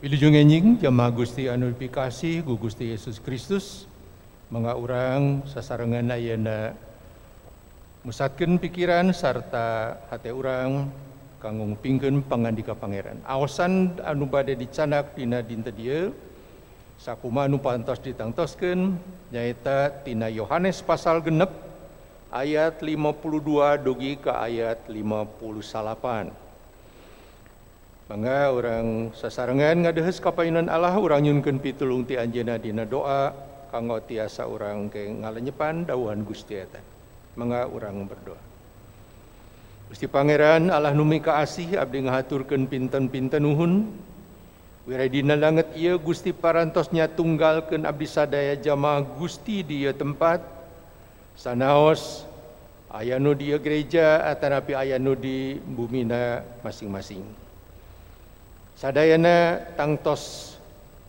Wilujeng enjing jamaah Gusti anu dipikasih ku Gusti Yesus Kristus mangga urang sasarengan ayeuna musatkeun pikiran sarta hate urang kanggo ngupingkeun pangandika pangeran. Aosan anu bade dicanak dina dinten dieu sakuma anu pantos ditangtoskeun nyaeta tina Yohanes pasal genep ayat 52 dugi ke ayat 58. mangga orang sasarengan ngadehes kapainan Allah urang nyunkeun pitulung ti anjeunna dina doa kanggo tiasa urang ke ngalenyepan dawuhan Gusti eta. Mangga urang berdoa. Gusti Pangeran Allah numi kaasih abdi ngahaturkeun pinten-pinten nuhun. Wiradina langet ia Gusti parantosnya tunggalkan abdi sadaya jamaah Gusti di ieu tempat. Sanaos ayah nu di gereja atanapi ayah nu di bumina masing-masing. Sadayana tangtos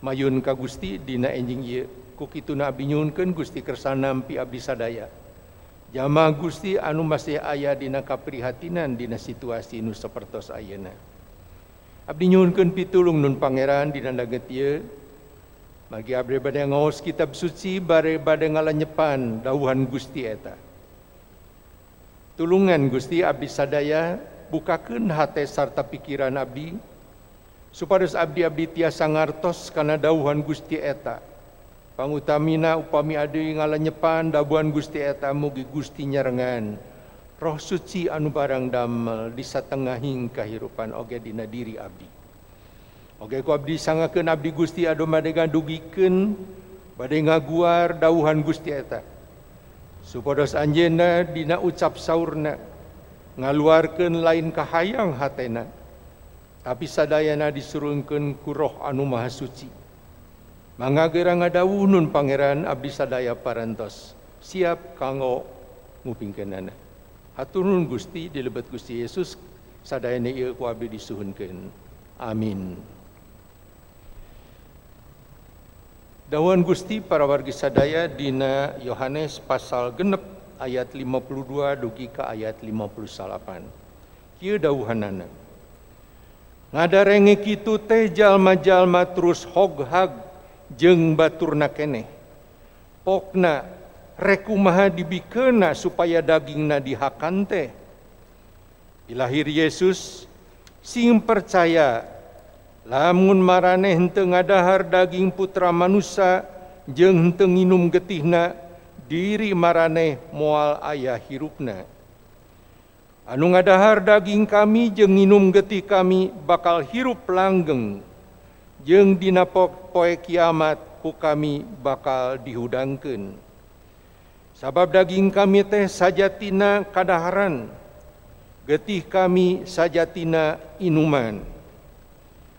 mayun ka Gusti dina enjing ieu. Kukituna abdi nyuhunkeun Gusti kersana nampi abdi sadaya. Jama Gusti anu masih aya dina kaprihatinan dina situasi nu sapertos ayeuna. Abdi nyuhunkeun pitulung nun pangeran dina daget ieu. Bagi abdi bade ngaos kitab suci bare bade ngalanyepan dawuhan Gusti eta. Tulungan Gusti abdi sadaya bukakeun hate sarta pikiran abdi supados abdi-abdi tiasa ngartos karena dauhan Gusti eta. Pangutamina upami Adi ngalanyepan dawuhan Gusti eta mugi Gusti nyarengan. Roh suci anu barang damel di satengahing kahirupan oge dina diri abdi. Oge ku abdi sangakeun abdi Gusti adu bade dugikeun bade ngaguar dauhan Gusti eta. Supados anjeunna dina ucap saurna ngaluarkeun lain kahayang hatena. tapi sadayana ku Roh anu maha suci. Mangagera ngadawunun pangeran abdi sadaya parantos siap kanggo mupingkenana haturun gusti dilebet gusti Yesus sadayana ieu ku abdi disuhunkeun. Amin. Dawan Gusti para wargi sadaya dina Yohanes pasal genep ayat 52 dugi ke ayat 58 kieu dawuhanana. Ngadarenge kitu teh jalma-jalma terus hoghag jeng baturna keneh pokna rekumaha dibikena supaya dagingna dihakan teh. Yesus sing percaya lamun maraneh henteu ngadahar daging putra manusia jeung henteu nginum getihna diri maraneh moal ayah hirupna anu ngadahar daging kami jeung nginum getih kami bakal hirup langgeng. Jeung dina poe kiamat ku kami bakal dihudangkeun. Sabab daging kami teh sajatina kadaharan getih kami sajatina inuman.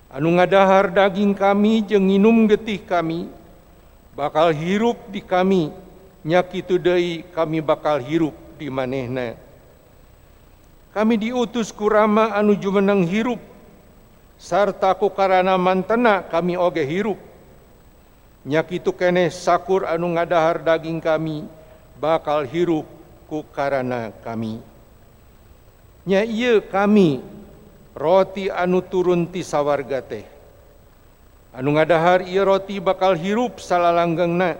Anu ngadahar daging kami jeung nginum getih kami bakal hirup di kami. Nyakitu deui kami bakal hirup di manehna. kami diutus kurama anu jumenang hirup. Sarta ku karana mantena kami oge hirup. Nyakitu kene sakur anu ngadahar daging kami bakal hirup ku karana kami. Nya ieu kami roti anu turun ti sawarga teh. Anu ngadahar ieu roti bakal hirup salalanggengna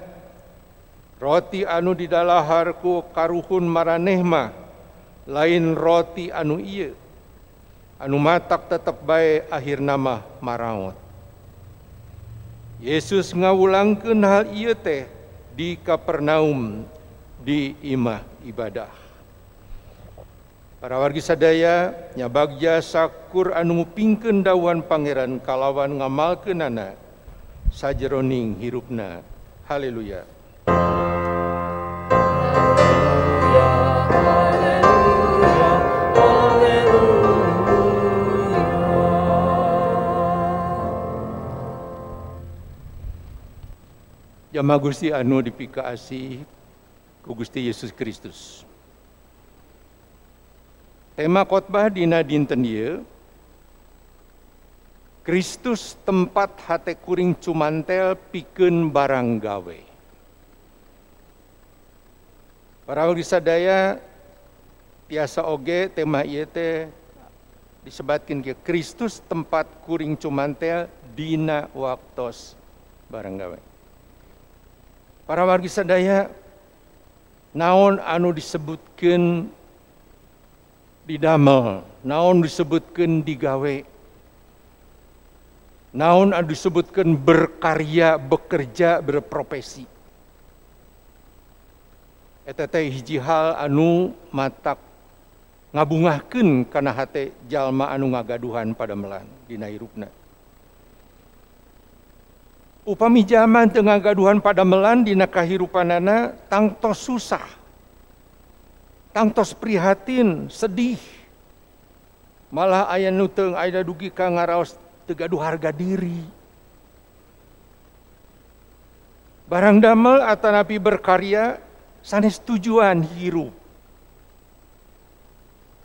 roti anu didalahar ku karuhun maraneh mah lain roti anu iya anu matak tetap baik akhir nama maraot Yesus ngawulangkeun hal ieu teh di Kapernaum di imah ibadah. Para wargi sadaya nyabagja sakur anu ngupingkeun dawan pangeran kalawan ngamalkeunana sajeroning hirupna. Haleluya. Jamaah Gusti anu dipikaasi ku Gusti Yesus Kristus. Tema khotbah dina dinten ieu Kristus tempat hate kuring cumantel pikeun barang gawe. Para sadaya tiasa oge tema ieu teh disebutkan ke Kristus tempat kuring cumantel dina waktos barang gawe. Para wargi sadaya naon anu disebutkan di damel, naon disebutkan digawe, naon anu disebutkan berkarya, bekerja, berprofesi. Eta teh hiji hal anu matak ngabungahkeun kana hate jalma anu ngagaduhan pada melan dina hirupna. Upami zaman teu ngagaduhan pada melan dina kahirupanana tangtos susah. Tangtos prihatin, sedih. Malah aya nu teu aya dugi ka ngaraos teu gaduh harga diri. Barang damel atanapi berkarya sanes tujuan hirup.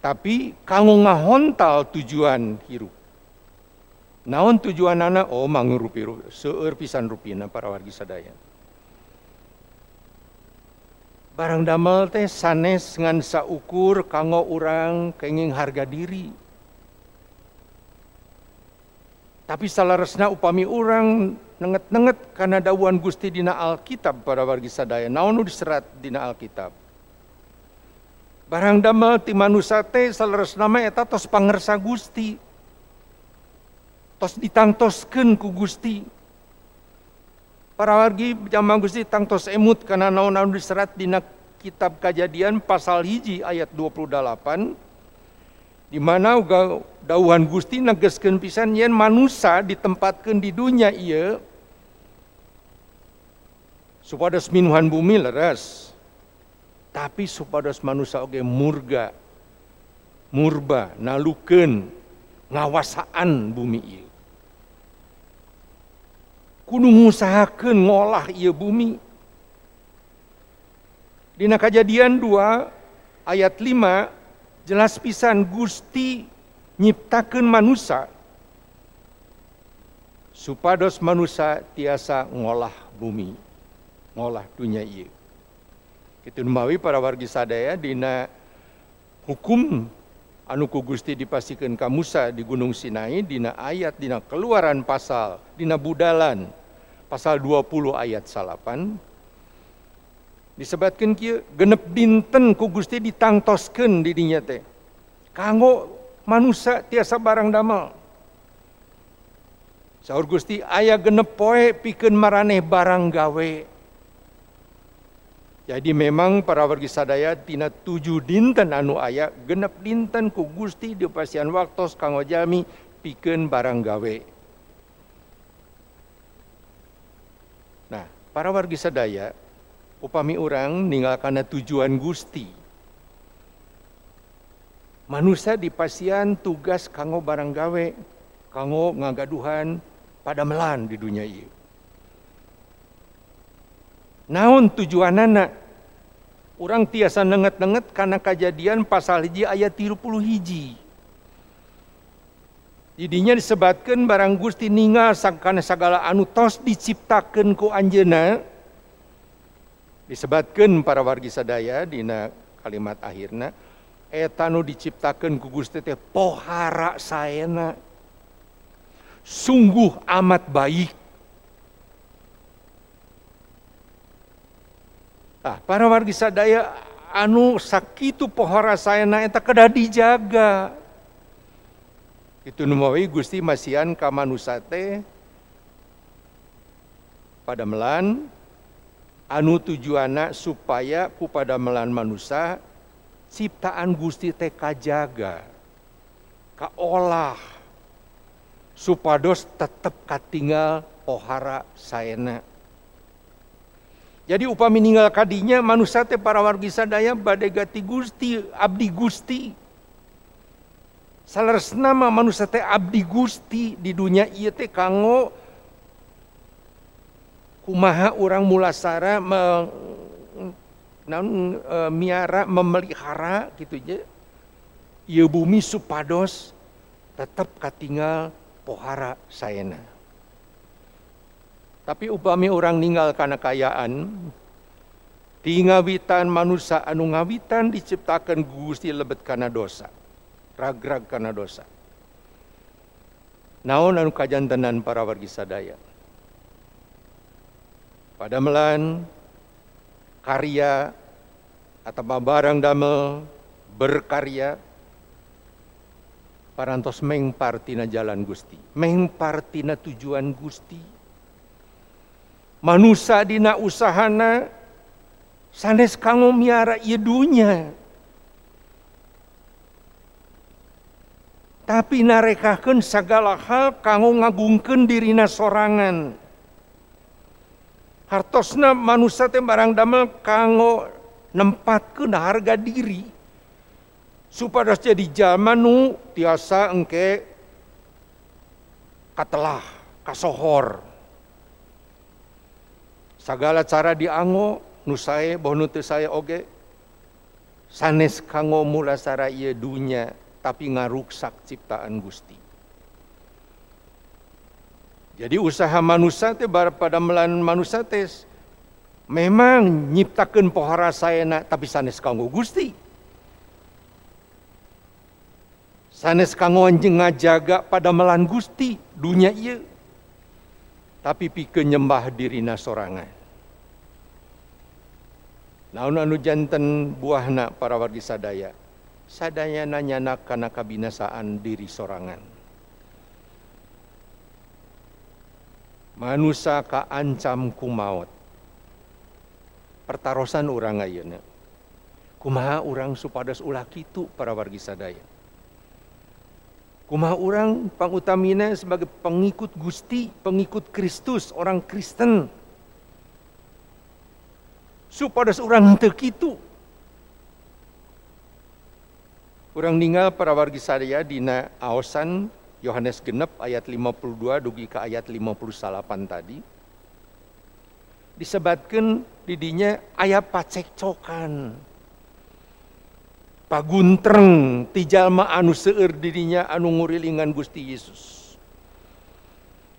Tapi kanggo ngahontal tujuan hirup. Naon tujuan anak? Oh mangurupi seueur pisan rupina para wargi sadaya. Barang damel teh sanes ngan saukur kanggo urang kenging harga diri. Tapi salaresna upami urang nenget-nenget karena dawuhan Gusti dina Alkitab para wargi sadaya. Naon nu diserat dina Alkitab? Barang damel ti manusia teh salaresna mah eta tos pangersa Gusti. Tos ditangtoskeun ku Gusti. Para wargi jamaah Gusti tangtos emut karena naon-naon diserat dina kitab Kejadian pasal hiji ayat 28 di mana uga dauhan Gusti negeskeun pisan yen manusia ditempatkeun di dunia ieu supados minuhan bumi leres tapi supados manusia oge murga murba nalukeun ngawasaan bumi ieu kudu ngusahakeun ngolah ieu bumi dina kejadian 2 ayat 5 jelas pisan Gusti nyiptakeun manusia supados manusia tiasa ngolah bumi ngolah dunia ieu. Kitu mawi para wargi sadaya dina hukum anu ku Gusti dipasikeun ka Musa di Gunung Sinai dina ayat dina keluaran pasal dina budalan. Pasal 20 ayat salapan. Disebutkan kieu genep dinten ku Gusti di dinya teh. Kanggo manusia tiasa barang damel. Saur Gusti aya genep poe pikeun maraneh barang gawe jadi memang para wargi sadaya tina tujuh dinten anu aya genep dinten ku Gusti di pasian waktu kanggo jami pikeun barang gawe. Nah, para wargi sadaya upami orang ninggal karena tujuan Gusti. Manusia di pasian tugas kanggo barang gawe, kanggo ngagaduhan pada melan di dunia ini. naon tujuan anak orang tiasa nenget-nenget karena kejadian pasal hiji ayat tilu puluh hiji. Jadinya disebatkan barang Gusti ningal karena segala anu tos diciptakan ku anjena disebatkan para wargi sadaya dina kalimat akhirnya etanu diciptakan ku Gusti teh pohara saena. Sungguh amat baik Ah, para wargi sadaya anu sakitu sayana eta kedah dijaga. Itu numawi Gusti masian ka manusia teh pada melan anu tujuana supaya ku pada melan manusia ciptaan Gusti teh kajaga kaolah supados tetep katinggal pohara sayana jadi upah meninggal kadinya manusia teh para wargi sadaya badai gati gusti, abdi gusti. Salares nama manusia teh abdi gusti di dunia iya teh kanggo kumaha orang mulasara me, naun, e, miara memelihara gitu aja. Iya bumi supados tetap katinggal pohara sayana. Tapi upami orang ninggal karena kayaan, tingawitan manusia anu ngawitan diciptakan Gusti lebet karena dosa. Rag-rag karena dosa. naon anu kajantenan para wargi sadaya pada melan karya atau barang damel berkarya parantos mengpartina jalan Gusti mengpartina tujuan Gusti manusia dina usahana sanes kanggo miara ieu dunya tapi narekakeun segala hal kanggo ngagungkeun dirina sorangan. Hartosna manusia teh barang damel kanggo nempatkeun harga diri. Supaya jadi zaman nu tiasa engke katelah kasohor segala cara diango nu saya boh nu saya oge sanes kanggo mula sara ieu dunya tapi ngaruksak ciptaan Gusti. Jadi usaha manusia teh pada melan manusia teh memang nyiptakeun pohara sayana tapi sanes kanggo Gusti. Sanes kanggo anjing ngajaga pada melan Gusti dunia iya tapi pikeun nyembah dirina sorangan naon anu janten buahna para wargi sadaya? Sadaya nanyana kana kabinasaan diri sorangan. Manusia ka ancam ku maut pertarosan urang ayeuna. Kumaha urang supados ulah kitu para wargi sadaya? Kumaha orang pangutamina sebagai pengikut Gusti, pengikut Kristus, orang Kristen. Supaya orang terkitu. Orang ninggal para wargi sadaya dina aosan Yohanes genep ayat 52 dugi ke ayat 58 tadi. Disebutkan didinya ayat pacekcokan paguntreng ti jalma anu seueur dirinya anu ngurilingan Gusti Yesus.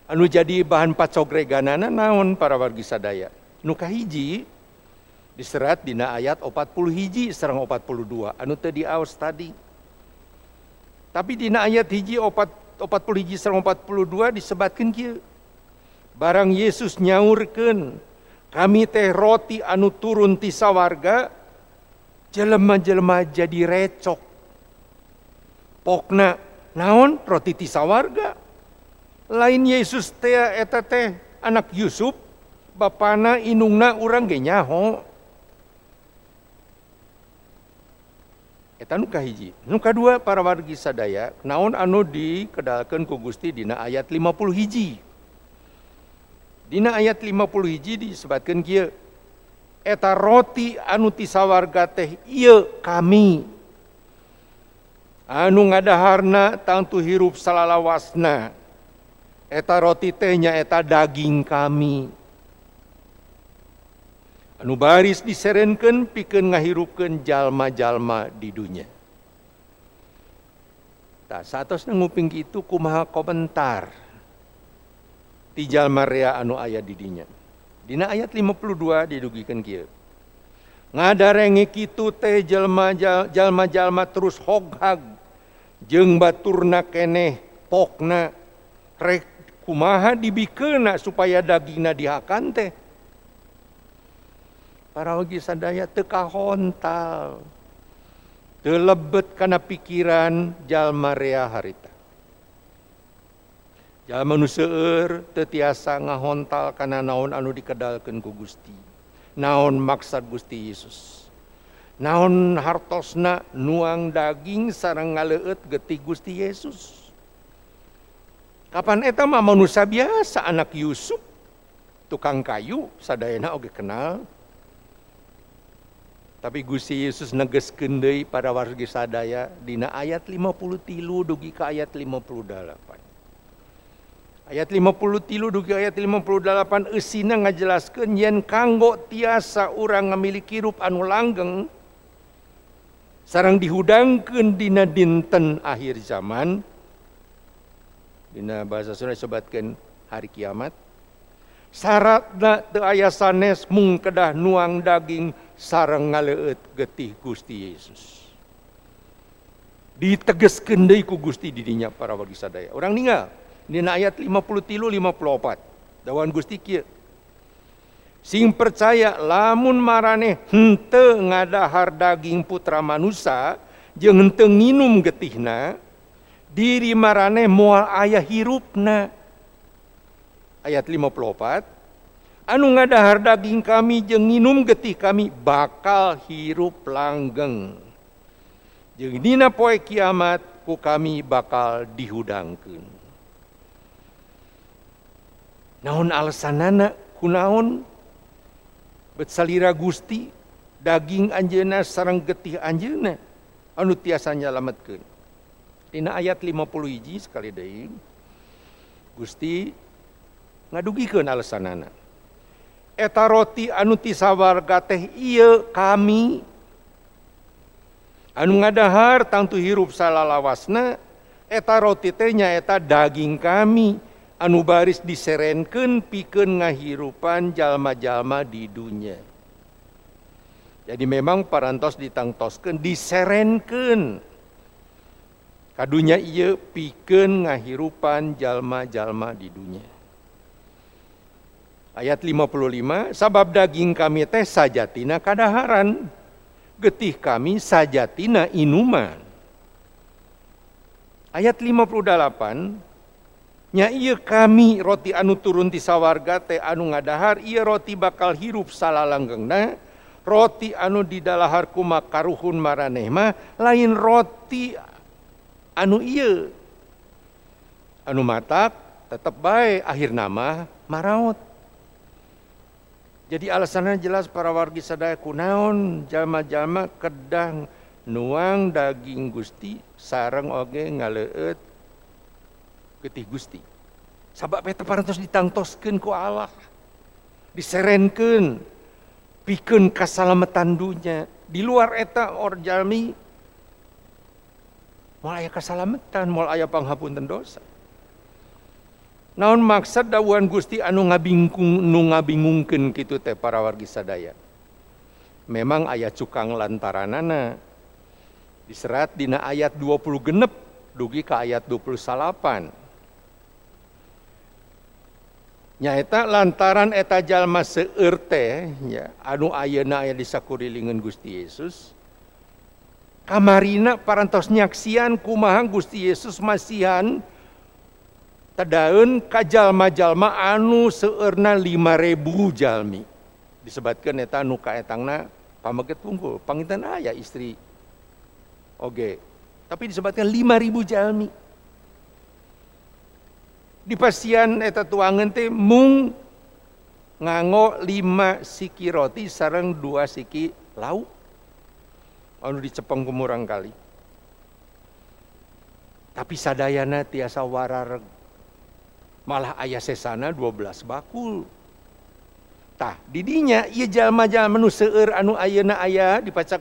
Anu jadi bahan pacogreganana naon para wargi sadaya. Nu kahiji diserat dina ayat 40 hiji sareng 42 anu teu diaos tadi. Tapi dina ayat hiji 40 hiji sareng 42 disebatkeun kieu. Barang Yesus nyaurkeun kami teh roti anu turun ti sawarga jelema-jelema jadi recok. Pokna naon roti tisa warga. Lain Yesus teh eta teh anak Yusuf, bapana inungna urang ge nyaho. Eta nu kahiji. Nu kadua para wargi sadaya naon anu dikedalkan ku Gusti Dina ayat 50 hiji. Dina ayat 50 hiji disebabkan Ky eta roti anu ti warga teh ieu kami. Anu ngadaharna tangtu hirup salalawasna eta roti tehnya eta daging kami. Anu baris diserenkeun pikeun ngahirupkeun jalma-jalma di dunia Tak satos nguping itu kumaha komentar ti jalma rea anu aya di dinya. Dina ayat 52 didugikan kieu. Ngadarengi kitu teh jalma-jalma terus hoghag jeung baturna keneh pokna rek kumaha dibikeuna supaya dagingna dihakan teh. Para wagi sadaya teu kahontal. Teu lebet kana pikiran jalma rea harita. Jalma nu seueur tetiasa ngahontal kana naon anu dikedalkeun ku Gusti. Naon maksud Gusti Yesus. Naon hartosna nuang daging sareng ngaleueut getih Gusti Yesus. Kapan eta mah manusia biasa anak Yusuf tukang kayu sadayana oge kenal. Tapi Gusti Yesus negeskeun deui pada wargi sadaya dina ayat 53 dugi ka ayat 58. Ayat 50 tilu dugi ayat 58 esina ngajelaskeun yen kanggo tiasa urang ngamiliki rup anu langgeng sarang dihudangkeun dina dinten akhir zaman dina bahasa Sunda sobatkeun hari kiamat syaratna teu aya mung kedah nuang daging sareng ngaleueut getih Gusti Yesus ditegeskeun deui ku Gusti didinya para wagi sadaya orang ninggal Dina ayat 53 54. Dawan Gusti kieu. Sing percaya lamun marane hente ngadahar daging putra manusia jeung hente nginum getihna diri marane moal ayah hirupna. Ayat 54 anu ngadahar daging kami jeung nginum getih kami bakal hirup langgeng. Jeung dina poe kiamat ku kami bakal dihudangkeun. Naon alasanana kunaon betsalira Gusti daging anjeuna sareng getih anjeuna anu tiasa nyalametkeun. Dina ayat 50 hiji sekali deui. Gusti ngadugikeun alasanana. eta roti anu anutissawarga teh ieu kami. Anu ngadahar tangtu hirup salalawasna eta roti teh nyaeta daging kami. Anu baris diserenken piken ngahirupan jalma-jalma di dunia jadi memang parantos ditangtosken diserenken kadunya iya piken ngahirupan jalma-jalma di dunia Ayat 55, sabab daging kami teh sajatina kadaharan, getih kami sajatina inuman. Ayat 58, nya iya kami roti anu turun ti sawarga teh anu ngadahar iya roti bakal hirup salalanggengna roti anu di dalahar kuma karuhun maraneh mah lain roti anu iya anu matak tetap baik akhir nama maraut jadi alasannya jelas para wargi sadaya kunaon jama-jama kedang nuang daging gusti sarang oge ngaleut getih Gusti. Sabab eta parantos ditangtoskeun ku Allah. Diserenkeun pikeun kasalamatan dunya. Di luar eta or jalmi moal aya kasalamatan, moal aya dosa. Naon maksud dawuhan Gusti? Anu ngabingkung nu ngabingungkeun kitu teh para wargi sadaya. Memang ayat cukang lantaranana. Diserat dina ayat 20 genep dugi ke ayat 28 nyaeta lantaran eta jalma seueur teh ya anu ayeuna aya di sakurilingan Gusti Yesus. Kamarina parantos nyaksian kumaha Gusti Yesus masihan tedaun ka jalma-jalma anu seueurna 5000 jalmi. Disebutkan eta anu kaetangna pamaget tunggul panginten aya istri. Oge. Tapi disebutkan 5000 jalmi. Di pasian eta tuangan teh mung nganggo lima siki roti sarang dua siki lauk anu dicepeng kumurang kali. Tapi sadayana tiasa warar malah ayah sesana 12 bakul. Tah didinya ia jalma-jalma nu seueur anu ayeuna aya dipaca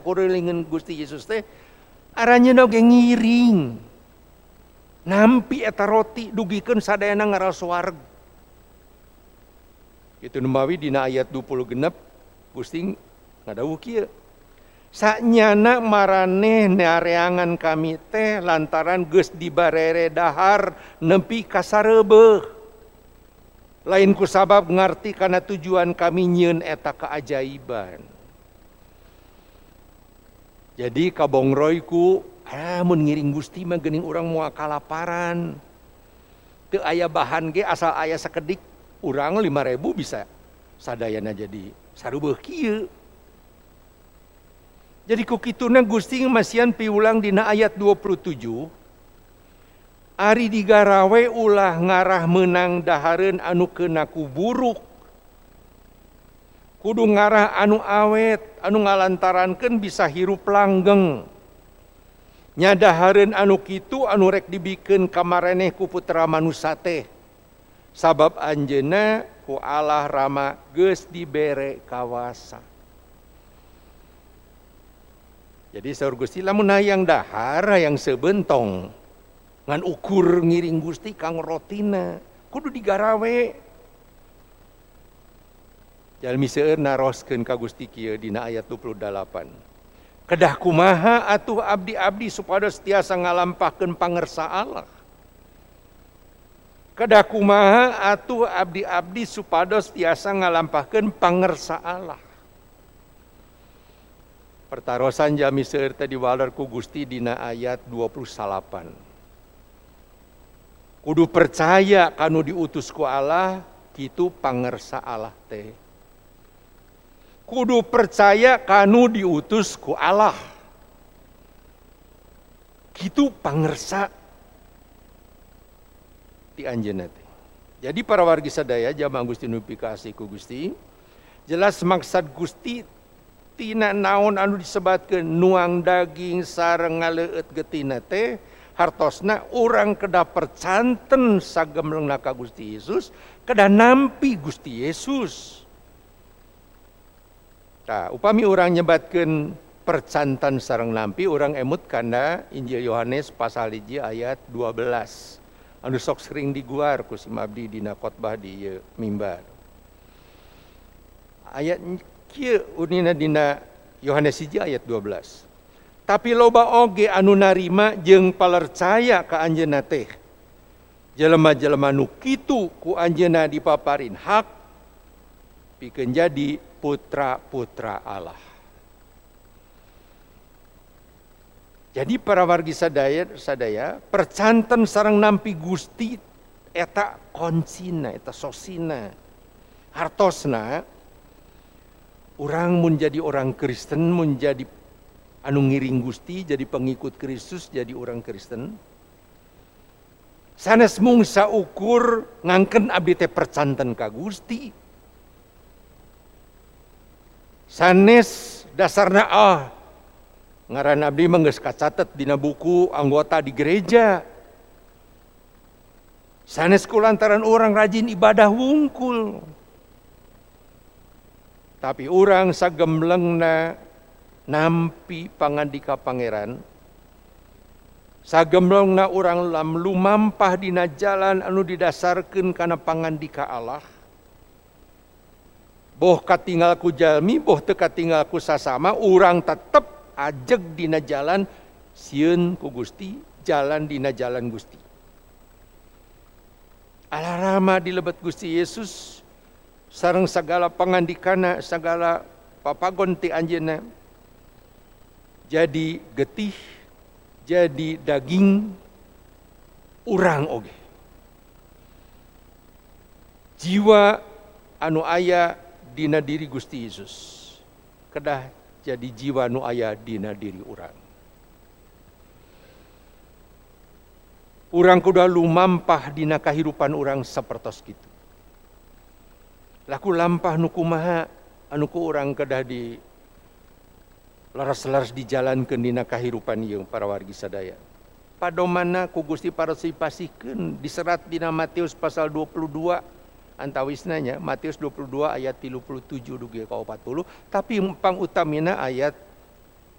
Gusti Yesus teh aranya no ngiring. Nampi eta roti dugikeun sadayana ngaras warg itu nemawi dina ayat 20 genep Gusti ngadawuh kieu. Saknyana maraneh neareangan kami teh lantaran geus dibarere dahar nepi kasarebe lain ku sabab ngarti karena tujuan kami nyeun eta keajaiban jadi kabongroyku Amun ngiring Gusti mah geuning urang moal kalaparan. Teu aya bahan ge asal aya sakedik urang 5000 bisa sadayana jadi sarubeuh kieu. Jadi ku kituna Gusti masian piulang dina ayat 27 Ari digarawe ulah ngarah menang dahareun anu kenaku buruk. Kudu ngarah anu awet anu ngalantarankan bisa hirup langgeng. Nyadahareun anu kitu anu rek dibikin kamareneh ku putra manusia teh. Sabab anjena ku Allah Rama geus dibere kawasa. Jadi saur Gusti lamun hayang dahar yang sebentong. ngan ukur ngiring Gusti kang rotina kudu digarawe. Jalmi seueur naroskeun ka Gusti kieu dina ayat 28 kedah kumaha atuh abdi-abdi supados tiasa ngalampahkeun pangersa Allah kedah kumaha atuh abdi-abdi supados tiasa ngalampahkeun pangersa Allah pertarosan jami seueur tadi walerku Gusti dina ayat 28 kudu percaya kanu diutus ku Allah kitu pangersa Allah teh. Kudu percaya kanu diutus ku Allah. Kitu pangersa. Di anjeunna teh. Jadi para wargi sadaya jamaah Gusti nu pikasih ku Gusti jelas maksud Gusti tina naon anu disebatkeun nuang daging sareng ngaleueut getina teh hartosna orang kedah percanten sagem ka Gusti Yesus kedah nampi Gusti Yesus. Nah, upami orang nyebatkan percantan sarang nampi orang emut karena Injil Yohanes pasal hiji ayat 12 anu sok sering diguar ku simabdi dina khotbah di mimbar. Ayat kieu unina dina Yohanes hiji ayat 12 tapi loba oge anu narima jeung palercaya ka anjeunna teh. Jelema-jelema nu kitu ku anjeunna dipaparin hak pikeun jadi putra-putra Allah. Jadi para wargi sadaya sadaya percanten sarang nampi Gusti eta konsina eta sosina. Hartosna orang menjadi orang Kristen menjadi anu ngiring Gusti jadi pengikut Kristus jadi orang Kristen. Sanes mungsa ukur ngangken abdi teh percanten ka Gusti. Sanes dasarna ah ngaran abdi menggeus kacatet dina buku anggota di gereja. Sanes kulantaran orang rajin ibadah wungkul. Tapi orang sagemlengna nampi pangandika pangeran sagemlongna orang lam lumampah dina jalan anu didasarkan karena pangandika Allah. Boh katinggalku jalmi boh teka tinggalku sasama orang tetep ajeg dina jalan sieun ku Gusti jalan dina jalan Gusti. Alarama di lebet Gusti Yesus sarang segala pangandikana segala papagon ti anjeunna jadi getih, jadi daging urang oge. Jiwa anu aya dina diri Gusti Yesus kedah jadi jiwa anu aya dina diri urang. Urang kuda lumampah dina kahirupan urang sepertos gitu. Laku lampah nukumaha anu ku urang kedah di laras-laras dijalankan dina kahirupan ieu para wargi sadaya. Padomana ku Gusti parasipasikeun diserat dina Matius pasal 22 antawisnanya Matius 22 ayat 37 dugi ka 40 tapi pang utamina ayat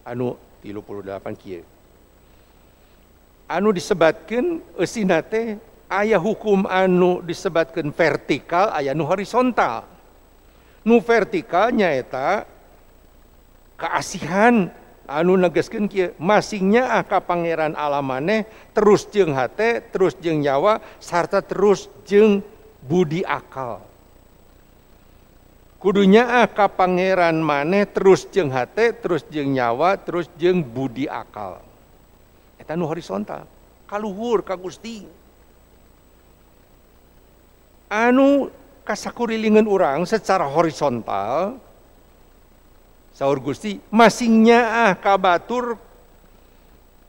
anu 38 kieu. Anu disebatkeun eusina teh aya hukum anu disebatkeun vertikal aya nu horizontal. Nu vertikal nyaeta keasihan. Anu negeskeun kieu masingnya ah ka pangeran terus jeung hate terus jeung nyawa sarta terus jeung budi akal. Kudunya ah ka pangeran terus jeung hate terus jeung nyawa terus jeung budi akal. Eta nu horizontal kaluhur ka Gusti. Anu kasakurilingan orang secara horizontal Saur Gusti, masingnya ah kabatur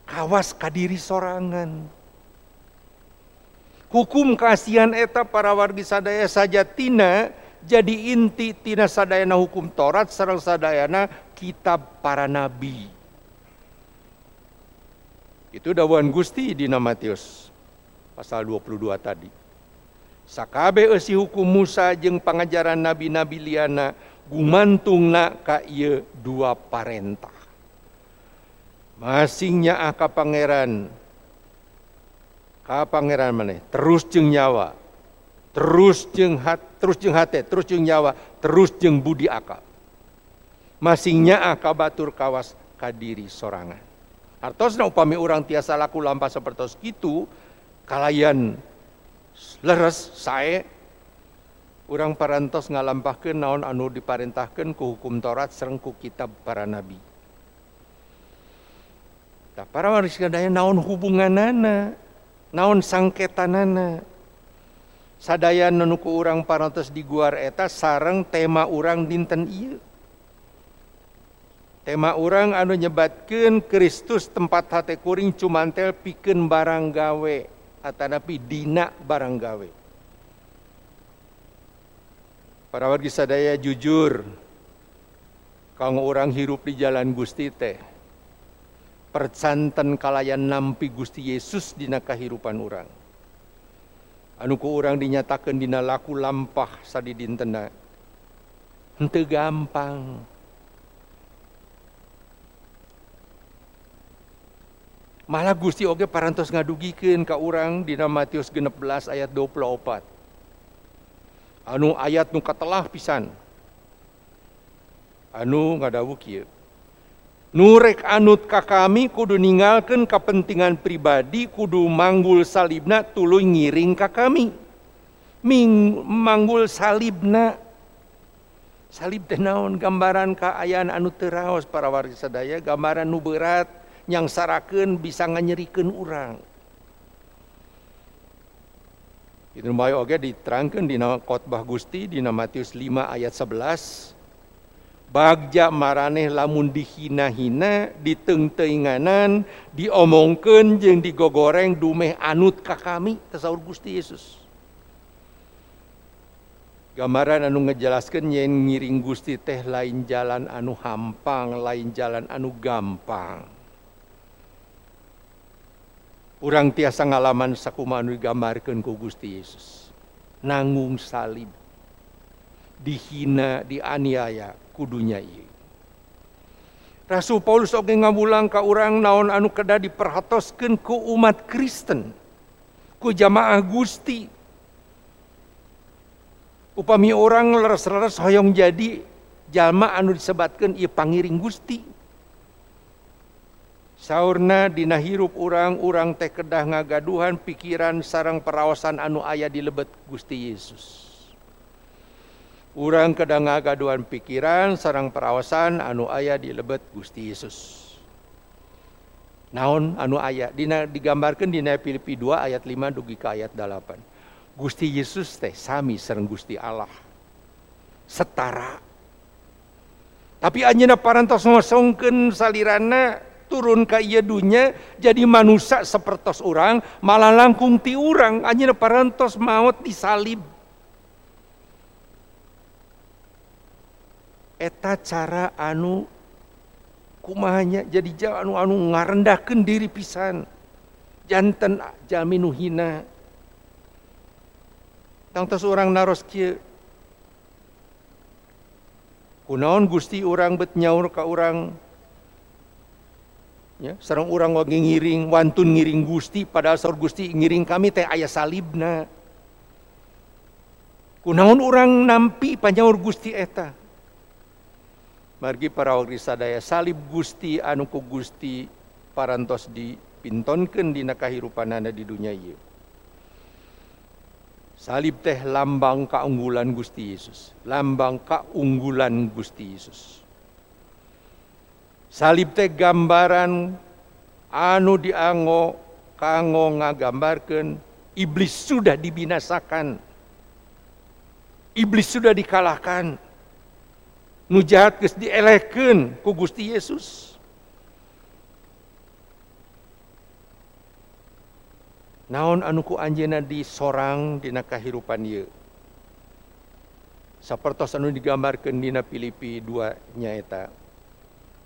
kawas kadiri sorangan. Hukum kasihan eta para wargi sadaya saja tina jadi inti tina sadayana hukum Taurat sarang sadayana kitab para nabi. Itu dawan Gusti di Matius pasal 22 tadi. Sakabe esi hukum Musa jeung pangajaran nabi-nabi liana gumantung nak ka ieu dua parentah. Masingnya ah ka pangeran ka pangeran mana? Terus jeng nyawa. Terus jeng hat, terus jeng hate, terus jeng nyawa, terus jeng budi akal. Masingnya ah ka batur kawas kadiri sorangan. Artosna upami orang tiasa laku lampa seperti itu, kalayan leres saya orang parantos ngalampahkan naon anu diparentahkan ku hukum Taurat serengku kitab para nabi. Tak para waris kadaya naon hubunganana naon sangketanana. Sadaya nenuku orang parantos di guar eta sarang tema orang dinten iya tema orang anu nyebatkan Kristus tempat hati kuring cumantel piken barang gawe atanapi dina barang gawe. Para wargi sadaya jujur, kang orang hirup di jalan Gusti teh, percanten kalayan nampi Gusti Yesus dina kahirupan orang. Anu ku orang dinyatakan dina laku lampah sadi dintena. Hente gampang. Malah Gusti oge parantos ngadugikeun ka urang dina Matius 16 ayat 24. Anu ayat nu katelah pisan. Anu ngadawu kieu. Nurek anut ka kami kudu ninggalkan kepentingan pribadi kudu manggul salibna tuluy ngiring ka kami. Ming manggul salibna salib teh naon gambaran kaayaan anu teraos para warga sadaya gambaran nu berat yang saraken bisa nganyerikan orang. Inrumbayo oge diterangkan di khotbah Gusti di Matius 5 ayat 11 Bagja maraneh lamun dihina-hina ditengteingganan diomongkan, jeung digogoreng dumeh anut ka kami tasaur Gusti Yesus. Gambaran anu ngejelaskan yen ngiring Gusti teh lain jalan anu hampang lain jalan anu gampang. Urang tiasa ngalaman sakumaha anu digambarkeun ku Gusti Yesus. Nanggung salib. Dihina, dianiaya kudunya ieu. Rasul Paulus oge ngamulang ka urang naon anu kada diperhatoskeun ku umat Kristen. Ku jamaah Gusti. Upami orang leres-leres hoyong jadi jalma anu disebatkeun ieu pangiring Gusti Saurna dina hirup urang-urang teh kedah ngagaduhan pikiran sarang perawasan anu ayah di lebet Gusti Yesus. Urang kedah ngagaduhan pikiran sarang perawasan anu ayah di lebet Gusti Yesus. Naon anu ayah dina digambarkan dina Filipi 2 ayat 5 dugi ke ayat 8. Gusti Yesus teh sami sareng Gusti Allah. Setara. Tapi anjeunna parantos ngosongkeun salirana turun ke iya dunya jadi manusia sepertos orang malah langkung ti orang anjir parantos maut disalib. Eta cara anu kumahanya jadi jauh anu anu ngarendahkan diri pisan. Jantan jaminu hina. Tangtos orang naros kia kunaon gusti orang bet nyaur ka orang ya. Sarang orang wage ngiring wantun ngiring Gusti padahal saur Gusti ngiring kami teh ayah salibna. Kunaon orang nampi panyaur Gusti eta? Margi para wagri sadaya salib Gusti anu ku Gusti parantos dipintonkeun dina kahirupanana di dunia ieu. Salib teh lambang keunggulan Gusti Yesus lambang keunggulan Gusti Yesus Salib teh gambaran anu diango kanggo ngagambarkan iblis sudah dibinasakan. Iblis sudah dikalahkan. Nu jahat geus dielehkeun ku Gusti Yesus. Naon anu ku anjeuna disorang dina kahirupan ieu. Sapertos anu digambarkeun dina Filipi 2 nyaeta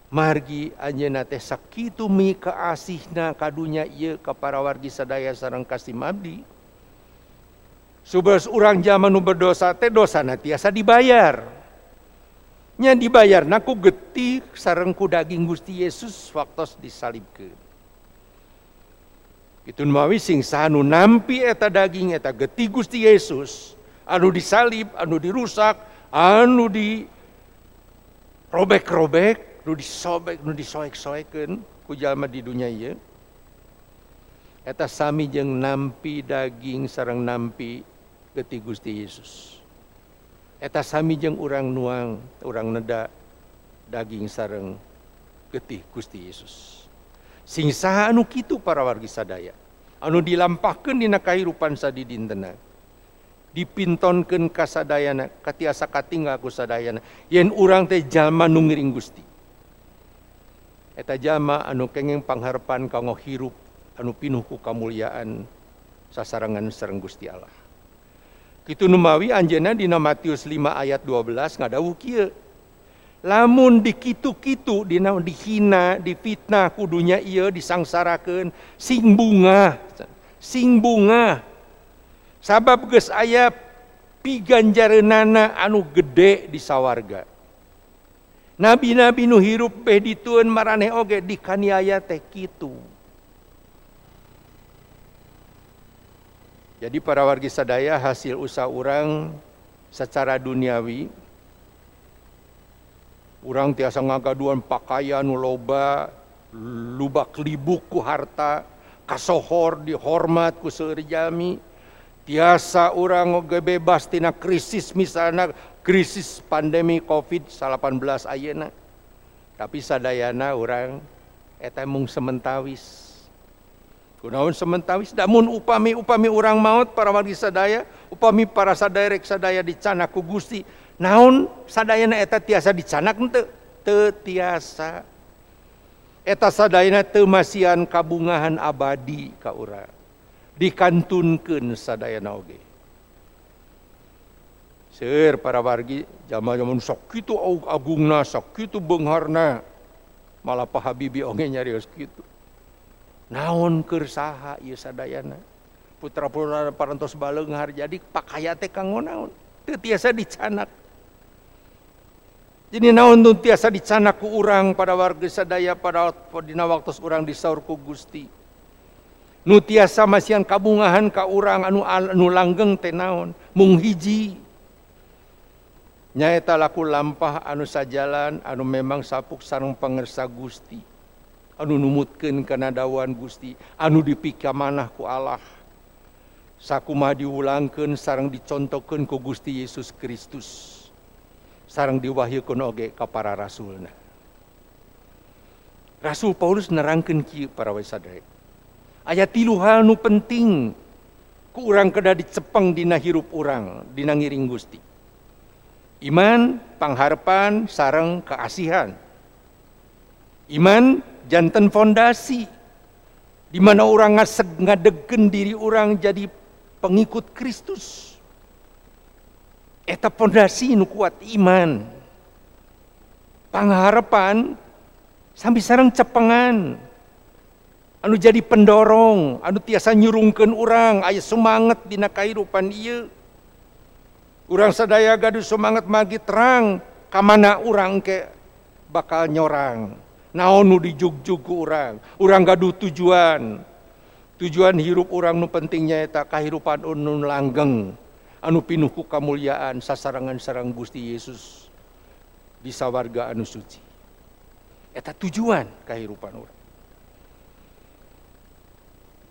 margi anjeuna teh sakitu mi kaasihna kadunya ieu wargi sadaya sareng kasih mabdi Subas urang zaman nu berdosa teh dosana tiasa dibayar. Nya dibayar naku getih sareng ku daging Gusti Yesus waktu disalibkeun. Itu mawi sing sanu nampi eta daging eta getih Gusti Yesus anu disalib, anu dirusak, anu di robek-robek nu disobek nu disoek-soekeun ku jalma di dunia ieu. Eta sami jeung nampi daging sarang nampi geti Gusti Yesus. Eta sami jeung urang nuang urang neda daging sarang getih Gusti Yesus. Sing saha anu kitu para wargi sadaya? Anu dilampahkeun dina kahirupan sadi dintena dipintonkeun kasadayana katiasa katinggal ku sadayana. Yen urang teh jalma nu ngiring Gusti. eta jama anu kenging pangharapan kanggo hirup anu pinuh ku kamuliaan sasarangan sareng Gusti Allah. Kitu numawi anjeunna dina Matius 5 ayat 12 ngadawuh kieu. Lamun dikitu-kitu dina dihina, difitnah kudunya ieu disangsarakeun sing bunga, sing bunga. Sabab geus aya piganjareunana anu gede di sawarga. Nabi-nabi nu hirup beh ditueun maraneh oge dikaniaya teh kitu jadi para wargi sadaya hasil usaha orang secara duniawi Urang tiasa ngagaduan pakaian loba, lubak libuk ku harta, kasohor dihormat ku jami. Tiasa orang bebas tina krisis misalnya krisis pandemi COVID-19 ayeuna. Tapi sadayana orang eta mung sementawis. Kunaon sementawis damun upami-upami orang maut para wargi sadaya, upami para sadaya rek sadaya dicana ku Gusti. Naon sadayana eta tiasa dicanak henteu? Teu tiasa. Eta sadayana teu masian kabungahan abadi ka urang. Dikantunkeun sadayana oge. Okay. Seueur para wargi zaman-zaman sakitu agungna sok beungharna malah Pak Habibi oge nyarios kitu. Naon keur saha ieu sadayana? Putra putra parantos baleunghar jadi pakaya teh kanggo naon? Teu tiasa dicanak. Jadi naon tuh tiasa dicanak ku urang pada warga sadaya pada dina waktu urang disaur ku Gusti. Nu tiasa masihan kabungahan ka urang anu anu langgeng teh naon? Mung hiji nyaeta laku lampah anu sajalan anu memang sapuk sareng pangersa Gusti. Anu numutkeun kana dawuhan Gusti anu dipika manahku Allah. Sakumaha diulangkeun sareng dicontohkan ku Gusti Yesus Kristus. Sarang diwahyukeun oge ka para rasulna. Rasul Paulus nerangkeun kieu para wasadari aya tilu hal nu penting ku urang kedah dicepeng dina hirup urang dina ngiring Gusti. Iman, pangharapan, sarang keasihan. Iman jantan fondasi. Di mana orang ngaseg ngadegen diri orang jadi pengikut Kristus. Eta pondasi nu kuat iman. Pangharapan sambil sarang cepengan. Anu jadi pendorong anu tiasa nyurungkan orang aya semangat dina kehidupan iya orang sadaya gaduh semangat magi terang kamana orang ke bakal nyorang naon nu dijug-jug orang orang gaduh tujuan tujuan hirup orang nu pentingnya eta kehidupan unu langgeng anu pinuh ku kamuliaan sasarangan sarang Gusti Yesus di sawarga anu suci. Eta tujuan kehidupan orang.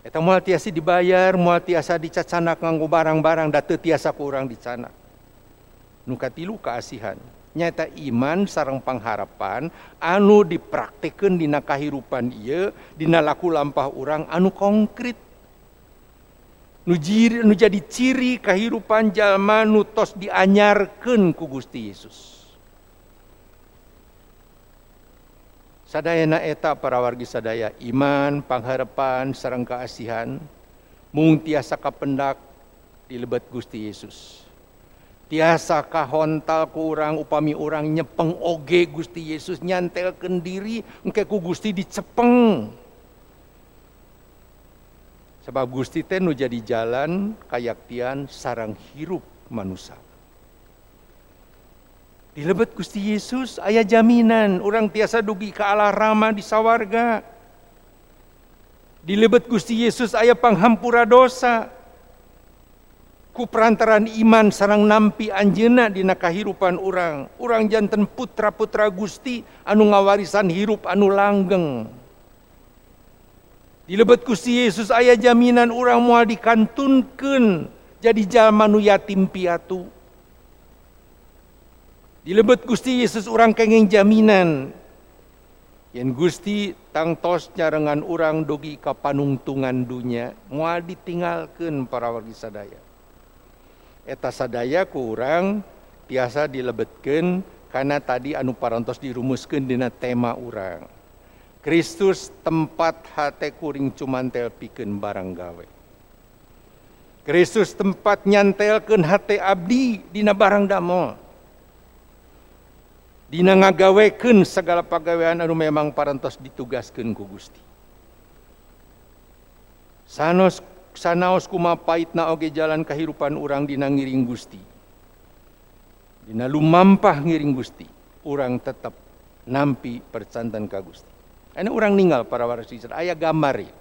Eta moal tiasa dibayar, moal tiasa dicacanak nganggo barang-barang, da tiasa ku urang dicanak. Nu katilu keasihan. Nyata iman sarang pangharapan anu dipraktekeun dina kahirupan ieu dina laku lampah urang anu konkret nu, jiri, nu jadi ciri kehidupan jalma nu tos dianyarkeun ku Gusti Yesus. Sadayana eta para wargi sadaya iman, pangharapan, sarang keasihan mung tiasa kapendak di lebat Gusti Yesus. Tiasa kahontal ku urang upami urang nyepeng oge Gusti Yesus nyantelkeun diri engke ku Gusti dicepeng Sebab Gusti teh nu jadi jalan kayaktian sarang hirup manusia. Di lebet Gusti Yesus ayah jaminan orang tiasa dugi ke Allah rama di sawarga. Di lebet Gusti Yesus ayah panghampura dosa. Ku perantaran iman sarang nampi anjena di kahirupan orang. Orang jantan putra-putra Gusti anu ngawarisan hirup anu langgeng. di lebet Gusti Yesus ayah jaminan orang mual dikantunkan jadi jalma nu yatim piatu di lebet Gusti Yesus orang kenging jaminan yang Gusti tangtos nyarengan orang dogi ka panungtungan dunia mual ditinggalkan para wargi sadaya eta sadaya kurang tiasa dilebetkan karena tadi anu parantos dirumuskan dina tema urang. Kristus tempat hati kuring cuman pikeun barang gawe. Kristus tempat nyantelkan hati abdi dina barang damo. Dina ngagawekeun segala pagawean anu memang parantos ditugaskan ku Gusti. Sanos sanaos kumapaitna oge jalan kahirupan urang dina ngiring Gusti. Dina lumampah ngiring Gusti, urang tetap nampi percantan ka Gusti. Ana urang ninggal para warisi aya gambar ya.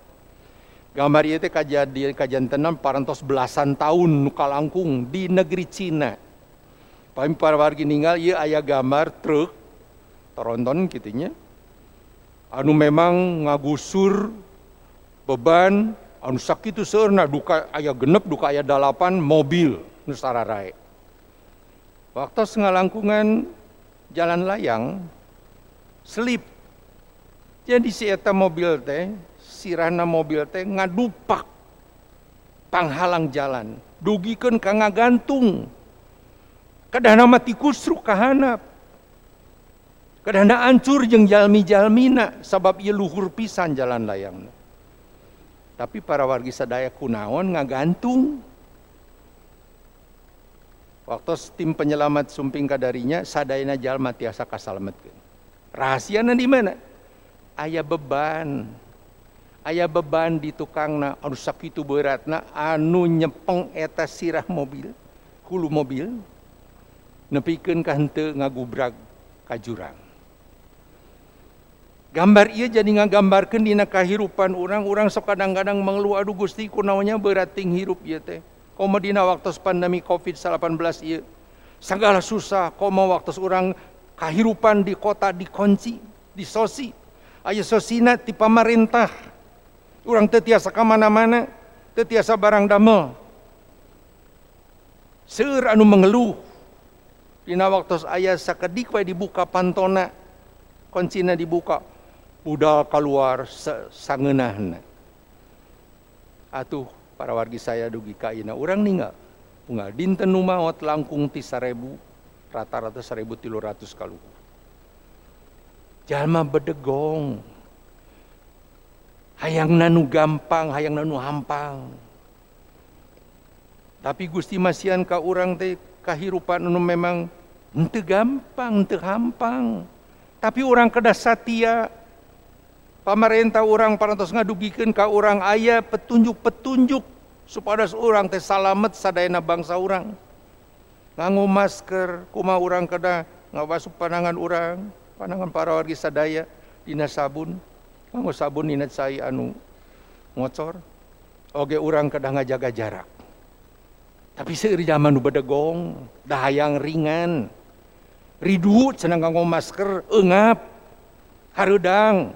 Gambar itu kejadian kajantenan parantos belasan tahun nukalangkung di negeri Cina. Pami para wargi ninggal iya ayah gambar truk teronton kitunya. Anu memang ngagusur beban anu sakitu seurna duka ayah genep duka ayah dalapan mobil nusara rai. Waktu sengalangkungan jalan layang selip. Jadi si eta mobil teh sirahna mobil teh ngadupak panghalang jalan dugikeun ka ngagantung kadahna mati kusruk kahanap kadahna ancur jeung jalmi-jalmina sabab ieu luhur pisan jalan layangna tapi para wargi sadaya kunaon ngagantung. Waktu tim penyelamat sumping kadarinya sadayana jalma tiasa kasalametkeun. Rahasiana di mana? Ayah beban. Ayah beban di tukangna anu sakitu beratna anu nyepeng eta sirah mobil hulu mobil nepikeun ka henteu ngagubrak ka jurang gambar ieu jadi ngagambarkeun dina kahirupan urang sok kadang-kadang mengeluh aduh Gusti kunaonnya berat ting hirup ieu teh komo dina waktu pandemi Covid-19 ieu segala susah komo waktu orang kahirupan di kota dikunci disosi aya sosina ti pamarentah Orang tetiasa ke mana-mana, tetiasa barang damel. Seur anu mengeluh. Dina waktu ayah sakedik dibuka pantona. Kuncina dibuka. Budal keluar sangeunahna. Atuh para wargi saya dugi kaina urang ninggal. Unggal dinten nu maot langkung ti sarebu rata-rata sarebu tilu ratus kaluhu. Jalma bedegong hayang nanu gampang hayang nanu hampang tapi Gusti masian ka orang teh kahirupan anu memang ente gampang ente hampang tapi orang kedah satia pamarentah orang parantos ngadugikan ka orang ayah petunjuk-petunjuk supaya seorang teh salamet sadayana bangsa orang. Langgu masker kuma orang kada ngawasup panangan orang panangan para wargi sadaya dina sabun. Langgu sabun dina cai anu ngocor. Oge orang kada ngajaga jarak. Tapi seiri zaman nu bedegong dahayang ringan. Ridu cenah nganggo masker engap harudang.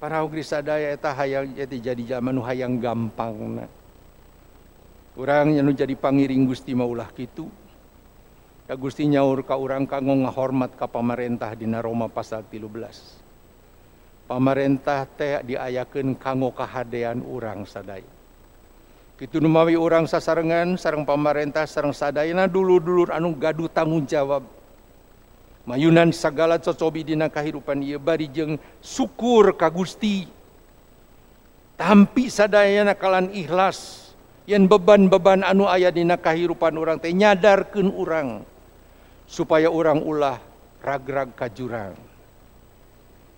para Krisdaya eta hayang jadi jadi zaman hayang gampang Urang kurang yang jadi pangiring Gusti maulah kitu. ya Gusti nyaur ka urang kanggo ngahormat ka pamarentah dina Roma pasal 13 pamarentah teh diayakeun kanggo kahadean urang sadaya Kitu numawi orang sasarengan sarang pamarentah sarang sadayana dulu-dulur anu gaduh tanggung jawab mayunan segala cocobi dina kahirupan ieu bari jeung syukur ka Gusti. Tampi sadayana kalan ikhlas. Yen beban-beban anu aya dina kahirupan orang teh nyadarkeun urang supaya orang ulah ragrag ka jurang.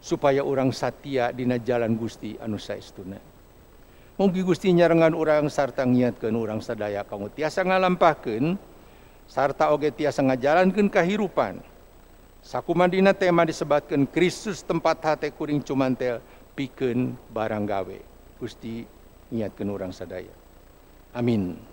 Supaya orang satia dina jalan Gusti anu saestuna. Mugi Gusti nyarengan orang sarta ngiatkeun orang sadaya kamu tiasa ngalampahkeun sarta oge tiasa ngajalankeun kahirupan. Sakumandina tema disebatkeun Kristus tempat hate kuring cumantel pikeun barang gawe. Gusti ngiatkeun orang sadaya. Amin.